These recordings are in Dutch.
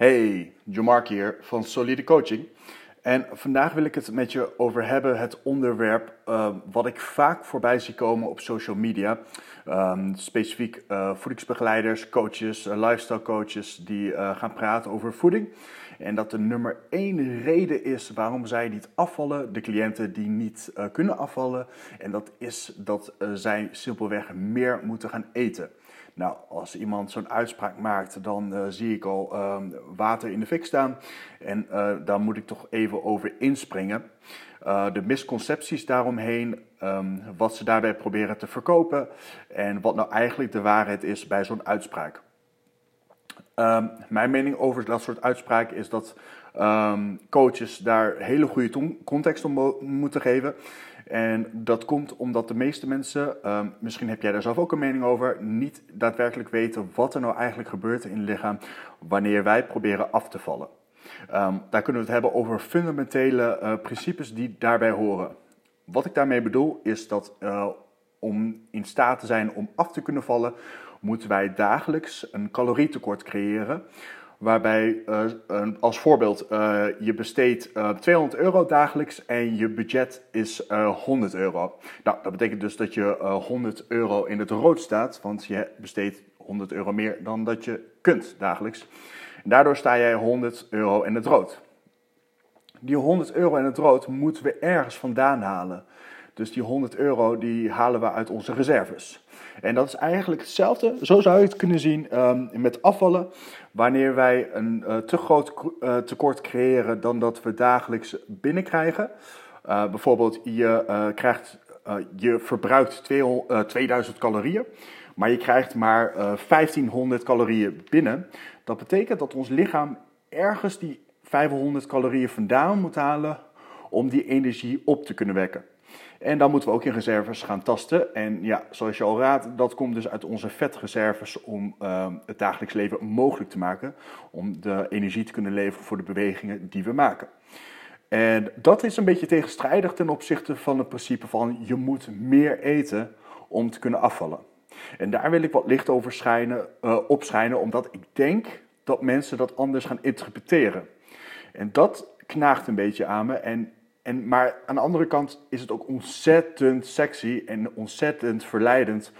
Hey, Jomark hier van Solide Coaching. En vandaag wil ik het met je over hebben, het onderwerp uh, wat ik vaak voorbij zie komen op social media. Um, specifiek uh, voedingsbegeleiders, coaches, uh, lifestyle coaches die gaan praten over voeding. En dat de nummer één reden is waarom zij niet afvallen, de cliënten die niet kunnen afvallen. En dat is dat zij simpelweg meer moeten gaan eten. Nou, als iemand zo'n uitspraak maakt, dan uh, zie ik al uh, water in de fik staan. En uh, daar moet ik toch even over inspringen. Uh, de misconcepties daaromheen, um, wat ze daarbij proberen te verkopen en wat nou eigenlijk de waarheid is bij zo'n uitspraak. Um, mijn mening over dat soort uitspraken is dat coaches daar hele goede context om moeten geven. En dat komt omdat de meeste mensen, um, misschien heb jij daar zelf ook een mening over, niet daadwerkelijk weten wat er nou eigenlijk gebeurt in het lichaam wanneer wij proberen af te vallen. Um, daar kunnen we het hebben over fundamentele uh, principes die daarbij horen. Wat ik daarmee bedoel is dat uh, om in staat te zijn om af te kunnen vallen, moeten wij dagelijks een calorietekort creëren Waarbij, uh, als voorbeeld, uh, je besteedt uh, 200 euro dagelijks en je budget is 100 euro. Nou, dat betekent dus dat je 100 euro in het rood staat, want je besteedt 100 euro meer dan dat je kunt dagelijks. En daardoor sta jij 100 euro in het rood. Die 100 euro in het rood moeten we ergens vandaan halen. Dus die 100 euro die halen we uit onze reserves. En dat is eigenlijk hetzelfde, zo zou je het kunnen zien um, met afvallen. Wanneer wij een uh, te groot uh, tekort creëren dan dat we dagelijks binnenkrijgen. Uh, bijvoorbeeld, je, krijgt, je verbruikt 200, 2000 calorieën, maar je krijgt maar 1500 calorieën binnen. Dat betekent dat ons lichaam ergens die 500 calorieën vandaan moet halen om die energie op te kunnen wekken. En dan moeten we ook in reserves gaan tasten. En ja, zoals je al raadt, dat komt dus uit onze vetreserves om uh, het dagelijks leven mogelijk te maken. Om de energie te kunnen leveren voor de bewegingen die we maken. En dat is een beetje tegenstrijdig ten opzichte van het principe van je moet meer eten om te kunnen afvallen. En daar wil ik wat licht over schijnen, uh, opschijnen, omdat ik denk dat mensen dat anders gaan interpreteren. En dat knaagt een beetje aan me. En en, maar aan de andere kant is het ook ontzettend sexy en ontzettend verleidend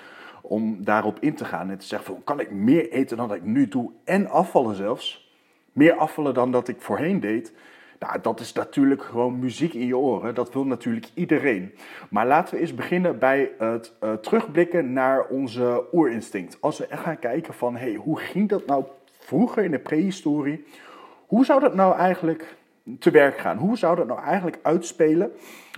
om daarop in te gaan. En te zeggen van, kan ik meer eten dan ik nu doe en afvallen zelfs? Meer afvallen dan dat ik voorheen deed? Nou, dat is natuurlijk gewoon muziek in je oren. Dat wil natuurlijk iedereen. Maar laten we eens beginnen bij het uh, terugblikken naar onze oerinstinct. Als we echt gaan kijken van, hey, hoe ging dat nou vroeger in de prehistorie? Hoe zou dat nou eigenlijk te werk gaan. Hoe zou dat nou eigenlijk uitspelen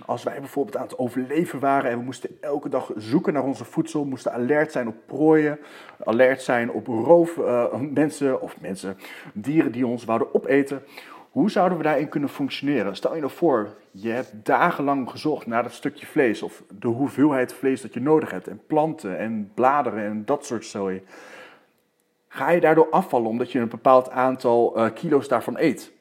als wij bijvoorbeeld aan het overleven waren en we moesten elke dag zoeken naar onze voedsel, moesten alert zijn op prooien, alert zijn op roof, uh, mensen of mensen, dieren die ons wouden opeten. Hoe zouden we daarin kunnen functioneren? Stel je nou voor, je hebt dagenlang gezocht naar dat stukje vlees of de hoeveelheid vlees dat je nodig hebt en planten en bladeren en dat soort zooi. Ga je daardoor afvallen omdat je een bepaald aantal uh, kilo's daarvan eet?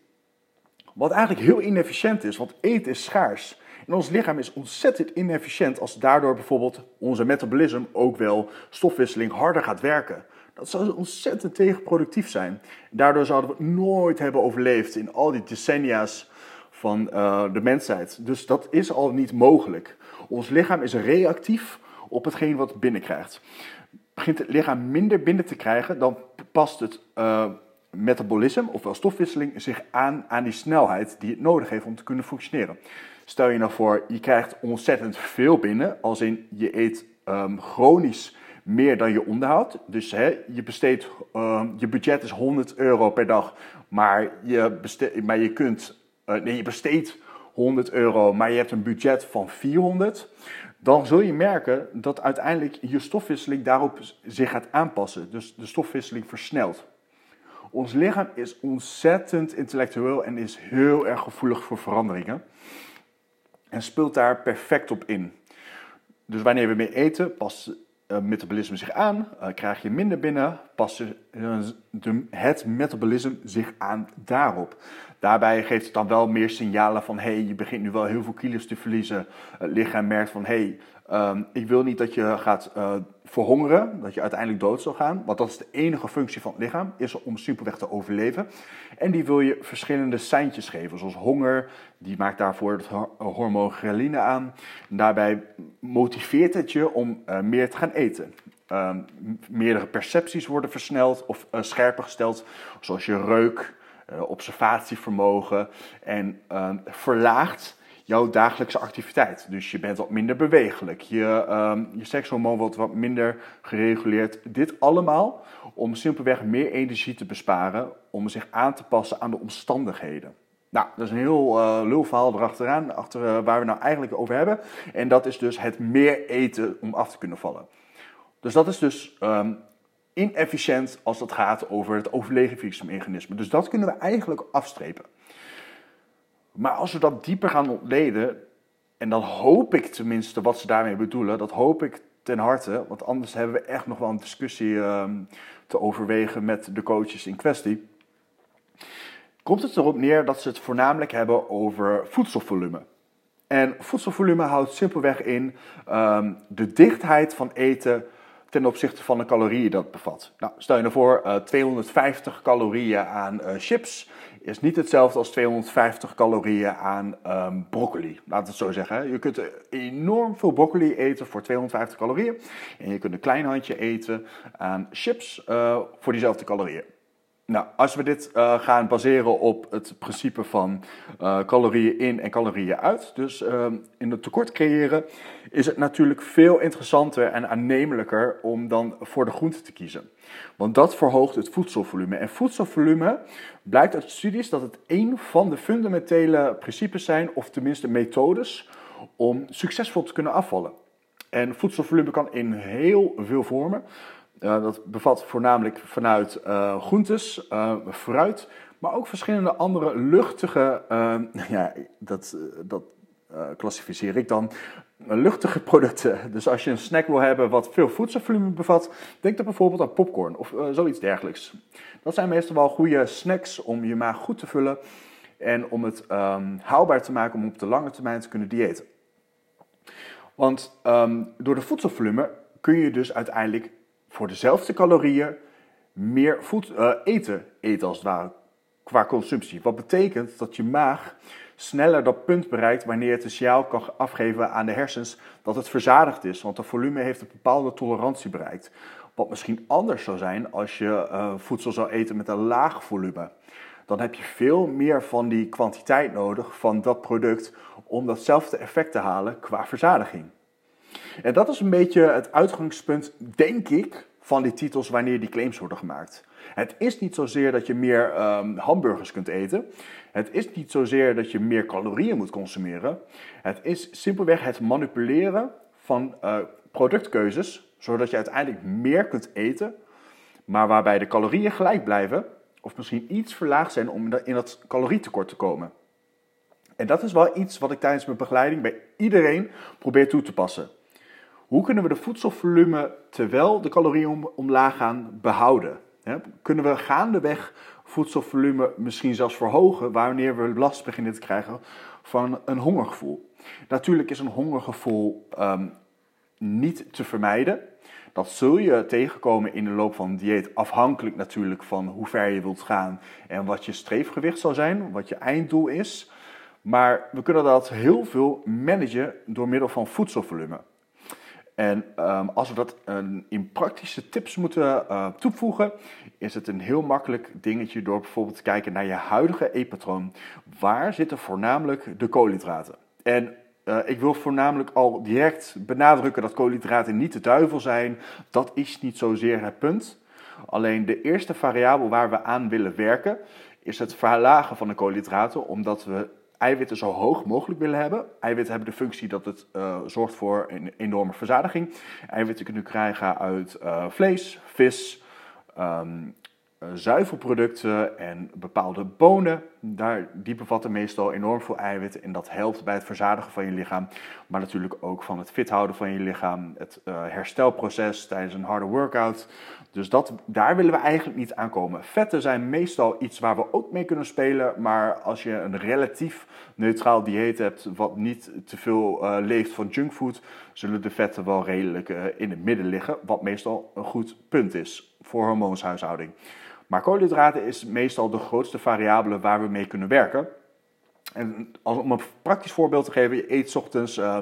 Wat eigenlijk heel inefficiënt is, want eten is schaars. En ons lichaam is ontzettend inefficiënt als daardoor bijvoorbeeld onze metabolisme, ook wel stofwisseling, harder gaat werken. Dat zou ontzettend tegenproductief zijn. Daardoor zouden we nooit hebben overleefd in al die decennia's van uh, de mensheid. Dus dat is al niet mogelijk. Ons lichaam is reactief op hetgeen wat binnenkrijgt. Begint het lichaam minder binnen te krijgen, dan past het uh, metabolisme, ofwel stofwisseling, zich aan aan die snelheid die het nodig heeft om te kunnen functioneren. Stel je nou voor, je krijgt ontzettend veel binnen, als in je eet um, chronisch meer dan je onderhoudt. Dus hè, je besteedt, um, je budget is 100 euro per dag, maar je, besteed, maar je kunt, uh, nee, je besteedt 100 euro, maar je hebt een budget van 400. Dan zul je merken dat uiteindelijk je stofwisseling daarop zich gaat aanpassen. Dus de stofwisseling versnelt. Ons lichaam is ontzettend intellectueel en is heel erg gevoelig voor veranderingen. En speelt daar perfect op in. Dus wanneer we meer eten, past het uh, metabolisme zich aan, uh, krijg je minder binnen, past het metabolisme zich aan daarop. Daarbij geeft het dan wel meer signalen van: hey, je begint nu wel heel veel kilo's te verliezen. Het lichaam merkt van: hey, um, ik wil niet dat je gaat uh, verhongeren, dat je uiteindelijk dood zal gaan. Want dat is de enige functie van het lichaam, is om simpelweg te overleven. En die wil je verschillende seintjes geven, zoals honger. Die maakt daarvoor het hormoon ghreline aan. En daarbij motiveert het je om meer te gaan eten. Uh, meerdere percepties worden versneld of uh, scherper gesteld, zoals je reuk, uh, observatievermogen en ehm, verlaagt jouw dagelijkse activiteit. Dus je bent wat minder bewegelijk, je, um, je sekshormoon wordt wat minder gereguleerd. Dit allemaal om simpelweg meer energie te besparen, om zich aan te passen aan de omstandigheden. Nou, dat is een heel uh, lul verhaal erachteraan, achter, waar we nou eigenlijk over hebben. En dat is dus het meer eten om af te kunnen vallen. Dus dat is dus um, inefficiënt als het gaat over het overlevingsmechanisme. Dus dat kunnen we eigenlijk afstrepen. Maar als we dat dieper gaan ontleden, en dan hoop ik tenminste wat ze daarmee bedoelen, dat hoop ik ten harte, want anders hebben we echt nog wel een discussie um, te overwegen met de coaches in kwestie. Komt het erop neer dat ze het voornamelijk hebben over voedselvolume. En voedselvolume houdt simpelweg in um, de dichtheid van eten ten opzichte van de calorieën dat bevat. Nou, stel je nou voor, uh, 250 calorieën aan uh, chips is niet hetzelfde als 250 calorieën aan um, broccoli. Laat het zo zeggen. Je kunt enorm veel broccoli eten voor 250 calorieën. En je kunt een klein handje eten aan chips uh, voor diezelfde calorieën. Nou, als we dit uh, gaan baseren op het principe van uh, calorieën in en calorieën uit, dus uh, in het tekort creëren, is het natuurlijk veel interessanter en aannemelijker om dan voor de groente te kiezen. Want dat verhoogt het voedselvolume. En voedselvolume blijkt uit studies dat het een van de fundamentele principes zijn, of tenminste methodes, om succesvol te kunnen afvallen. En voedselvolume kan in heel veel vormen. Uh, dat bevat voornamelijk vanuit uh, groentes, uh, fruit, maar ook verschillende andere luchtige, ja, dat, dat klassificeer ik dan, luchtige producten. Dus als je een snack wil hebben wat veel voedselvolume bevat, denk dan bijvoorbeeld aan popcorn of zoiets dergelijks. Dat zijn meestal wel goede snacks om je maag goed te vullen en om het um, haalbaar te maken om op de lange termijn te kunnen diëten. Want um, door de voedselvolume kun je dus uiteindelijk voor dezelfde calorieën meer voed, uh, eten eten als het ware qua consumptie. Wat betekent dat je maag sneller dat punt bereikt wanneer het een signaal kan afgeven aan de hersens dat het verzadigd is. Want de volume heeft een bepaalde tolerantie bereikt. Wat misschien anders zou zijn als je uh, voedsel zou eten met een laag volume. Dan heb je veel meer van die kwantiteit nodig van dat product om datzelfde effect te halen qua verzadiging. En dat is een beetje het uitgangspunt, denk ik, van die titels wanneer die claims worden gemaakt. Het is niet zozeer dat je meer um, hamburgers kunt eten. Het is niet zozeer dat je meer calorieën moet consumeren. Het is simpelweg het manipuleren van uh, productkeuzes, zodat je uiteindelijk meer kunt eten, maar waarbij de calorieën gelijk blijven, of misschien iets verlaagd zijn om in dat calorietekort te komen. En dat is wel iets wat ik tijdens mijn begeleiding bij iedereen probeer toe te passen. Hoe kunnen we de voedselvolume terwijl de calorieën omlaag gaan behouden? Kunnen we gaandeweg voedselvolume misschien zelfs verhogen wanneer we last beginnen te krijgen van een hongergevoel? Natuurlijk is een hongergevoel um, niet te vermijden. Dat zul je tegenkomen in de loop van een dieet, afhankelijk natuurlijk van hoe ver je wilt gaan en wat je streefgewicht zal zijn, wat je einddoel is. Maar we kunnen dat heel veel managen door middel van voedselvolume. En um, als we dat een, in praktische tips moeten uh, toevoegen, is het een heel makkelijk dingetje door bijvoorbeeld te kijken naar je huidige eetpatroon. Waar zitten voornamelijk de koolhydraten? En uh, ik wil voornamelijk al direct benadrukken dat koolhydraten niet de duivel zijn. Dat is niet zozeer het punt. Alleen de eerste variabel waar we aan willen werken is het verlagen van de koolhydraten, omdat we eiwitten zo hoog mogelijk willen hebben. Eiwitten hebben de functie dat het uh, zorgt voor een enorme verzadiging. Eiwitten kunnen krijgen uit uh, vlees, vis, uh, zuivelproducten en bepaalde bonen. Daar, die bevatten meestal enorm veel eiwitten en dat helpt bij het verzadigen van je lichaam. Maar natuurlijk ook van het fit houden van je lichaam, het uh, herstelproces tijdens een harde workout. Dus dat, daar willen we eigenlijk niet aankomen. Vetten zijn meestal iets waar we ook mee kunnen spelen. Maar als je een relatief neutraal dieet hebt, wat niet te veel uh, leeft van junkfood, zullen de vetten wel redelijk in het midden liggen. Wat meestal een goed punt is voor hormoonshuishouding. Maar koolhydraten is meestal de grootste variabele waar we mee kunnen werken. En als, om een praktisch voorbeeld te geven, je eet ochtends. Uh,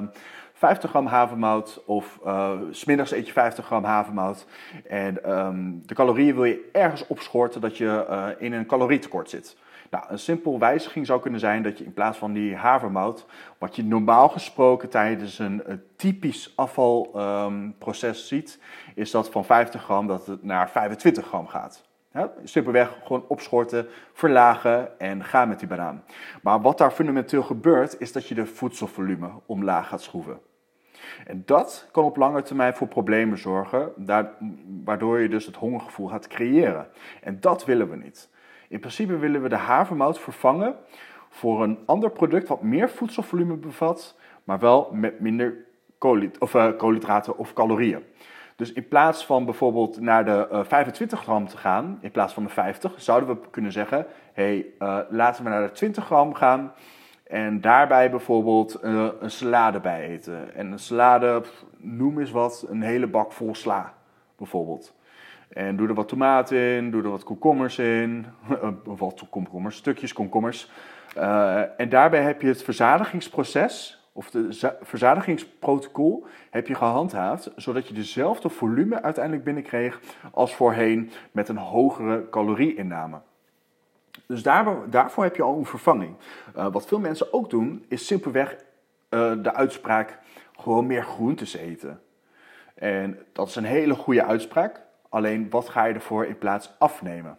50 gram havermout of uh, smiddags eet je 50 gram havermout. En um, de calorieën wil je ergens opschorten dat je uh, in een calorietekort zit. Nou, een simpel wijziging zou kunnen zijn dat je in plaats van die havermout, wat je normaal gesproken tijdens een, een typisch afvalproces um, ziet, is dat van 50 gram dat het naar 25 gram gaat. Ja, simpelweg gewoon opschorten, verlagen en gaan met die banaan. Maar wat daar fundamenteel gebeurt, is dat je de voedselvolume omlaag gaat schroeven. En dat kan op lange termijn voor problemen zorgen, waardoor je dus het hongergevoel gaat creëren. En dat willen we niet. In principe willen we de havermout vervangen voor een ander product wat meer voedselvolume bevat, maar wel met minder uh, koolhydraten of calorieën. Dus in plaats van bijvoorbeeld naar de uh, 25 gram te gaan, in plaats van de 50, zouden we kunnen zeggen: hey, uh, laten we naar de 20 gram gaan. En daarbij bijvoorbeeld uh, een salade bij eten. En een salade, noem eens wat, een hele bak vol sla bijvoorbeeld. En doe er wat tomaten in, doe er wat komkommers in, wat komkommers, stukjes komkommers. En daarbij heb je het verzadigingsproces, of de verzadigingsprotocol, heb je gehandhaafd, zodat je dezelfde volume uiteindelijk binnenkreeg als voorheen met een hogere calorieinname. Dus daar, daarvoor heb je al een vervanging. Uh, wat veel mensen ook doen, is simpelweg uh, de uitspraak gewoon meer groentes eten. En dat is een hele goede uitspraak. Alleen wat ga je ervoor in plaats afnemen?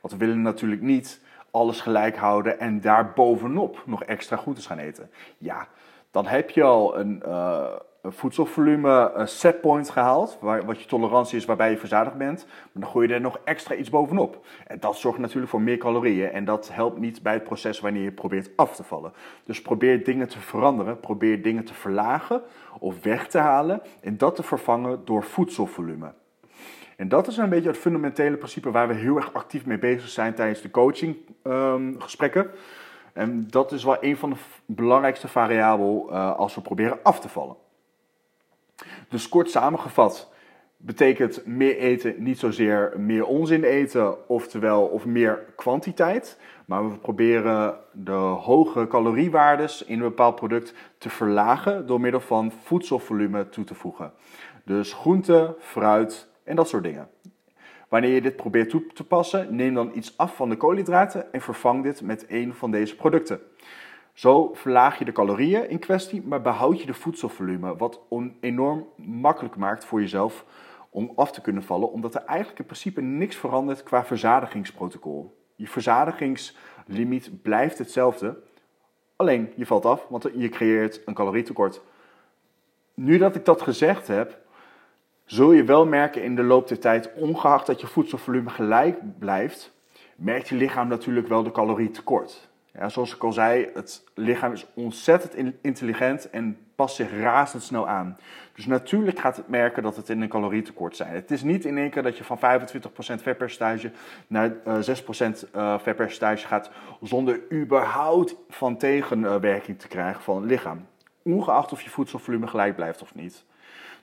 Want we willen natuurlijk niet alles gelijk houden en daar bovenop nog extra groentes gaan eten. Ja, dan heb je al een, uh, een voedselvolume een setpoint gehaald, waar, wat je tolerantie is waarbij je verzadigd bent. Maar dan gooi je er nog extra iets bovenop. En dat zorgt natuurlijk voor meer calorieën en dat helpt niet bij het proces wanneer je probeert af te vallen. Dus probeer dingen te veranderen, probeer dingen te verlagen of weg te halen en dat te vervangen door voedselvolume. En dat is een beetje het fundamentele principe waar we heel erg actief mee bezig zijn tijdens de coachinggesprekken. Um, en dat is wel een van de belangrijkste variabelen uh, als we proberen af te vallen. Dus kort samengevat betekent meer eten niet zozeer meer onzin eten, oftewel of meer kwantiteit. Maar we proberen de hoge caloriewaardes in een bepaald product te verlagen door middel van voedselvolume toe te voegen. Dus groente, fruit en dat soort dingen. Wanneer je dit probeert toe te passen, neem dan iets af van de koolhydraten en vervang dit met een van deze producten. Zo verlaag je de calorieën in kwestie, maar behoud je de voedselvolume, wat enorm makkelijk maakt voor jezelf om af te kunnen vallen, omdat er eigenlijk in principe niks verandert qua verzadigingsprotocol. Je verzadigingslimiet blijft hetzelfde, alleen je valt af, want je creëert een calorietekort. Nu dat ik dat gezegd heb, zul je wel merken in de loop der tijd, ongeacht dat je voedselvolume gelijk blijft, merkt je lichaam natuurlijk wel de calorietekort. Ja, zoals ik al zei, het lichaam is ontzettend intelligent en past zich razendsnel aan. Dus natuurlijk gaat het merken dat het in een calorietekort zijn. Het is niet in één keer dat je van 25% vetpercentage naar uh, 6% uh, vetpercentage gaat zonder überhaupt van tegenwerking te krijgen van het lichaam. Ongeacht of je voedselvolume gelijk blijft of niet.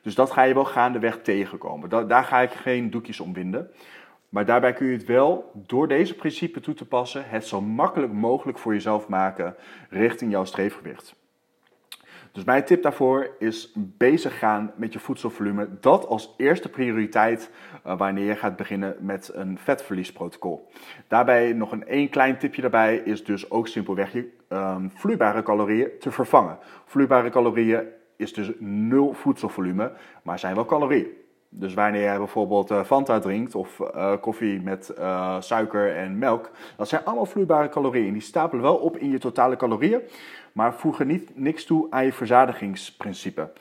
Dus dat ga je wel gaandeweg tegenkomen. Da daar ga ik geen doekjes om binden. Maar daarbij kun je het wel door deze principe toe te passen, het zo makkelijk mogelijk voor jezelf maken richting jouw streefgewicht. Dus mijn tip daarvoor is bezig gaan met je voedselvolume. Dat als eerste prioriteit uh, wanneer je gaat beginnen met een vetverliesprotocol. Daarbij nog een één klein tipje daarbij is dus ook simpelweg je um, vloeibare calorieën te vervangen. Vloeibare calorieën is dus nul voedselvolume, maar zijn wel calorieën. Dus wanneer jij bijvoorbeeld uh, Fanta drinkt of uh, koffie met uh, suiker en melk, dat zijn allemaal vloeibare calorieën. Die stapelen wel op in je totale calorieën, maar voegen niet, niks toe aan je verzadigingsprincipe.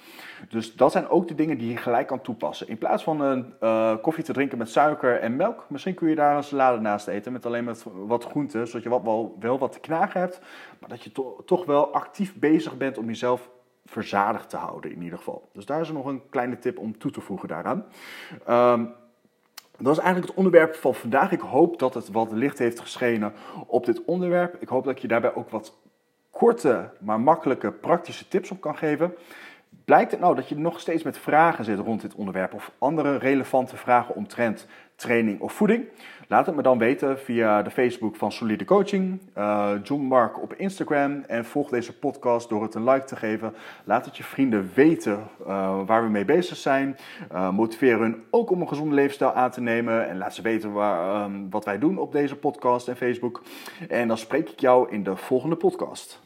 Dus dat zijn ook de dingen die je gelijk kan toepassen. In plaats van een koffie te drinken met suiker en melk, misschien kun je daar een salade naast eten met alleen met wat groenten, zodat je wat, wel, wel wat te knagen hebt, maar dat je to toch wel actief bezig bent om jezelf verzadigd te houden in ieder geval. Dus daar is nog een kleine tip om toe te voegen daaraan. Um, dat is eigenlijk het onderwerp van vandaag. Ik hoop dat het wat licht heeft geschenen op dit onderwerp. Ik hoop dat ik je daarbij ook wat korte, maar makkelijke, praktische tips op kan geven. Blijkt het nou dat je nog steeds met vragen zit rond dit onderwerp of andere relevante vragen omtrent training of voeding? Laat het me dan weten via de Facebook van Solide Coaching, uh, John Mark op Instagram en volg deze podcast door het een like te geven. Laat het je vrienden weten uh, waar we mee bezig zijn. Uh, motiveer hun ook om een gezonde leefstijl aan te nemen en laat ze weten waar, um, wat wij doen op deze podcast en Facebook. En dan spreek ik jou in de volgende podcast.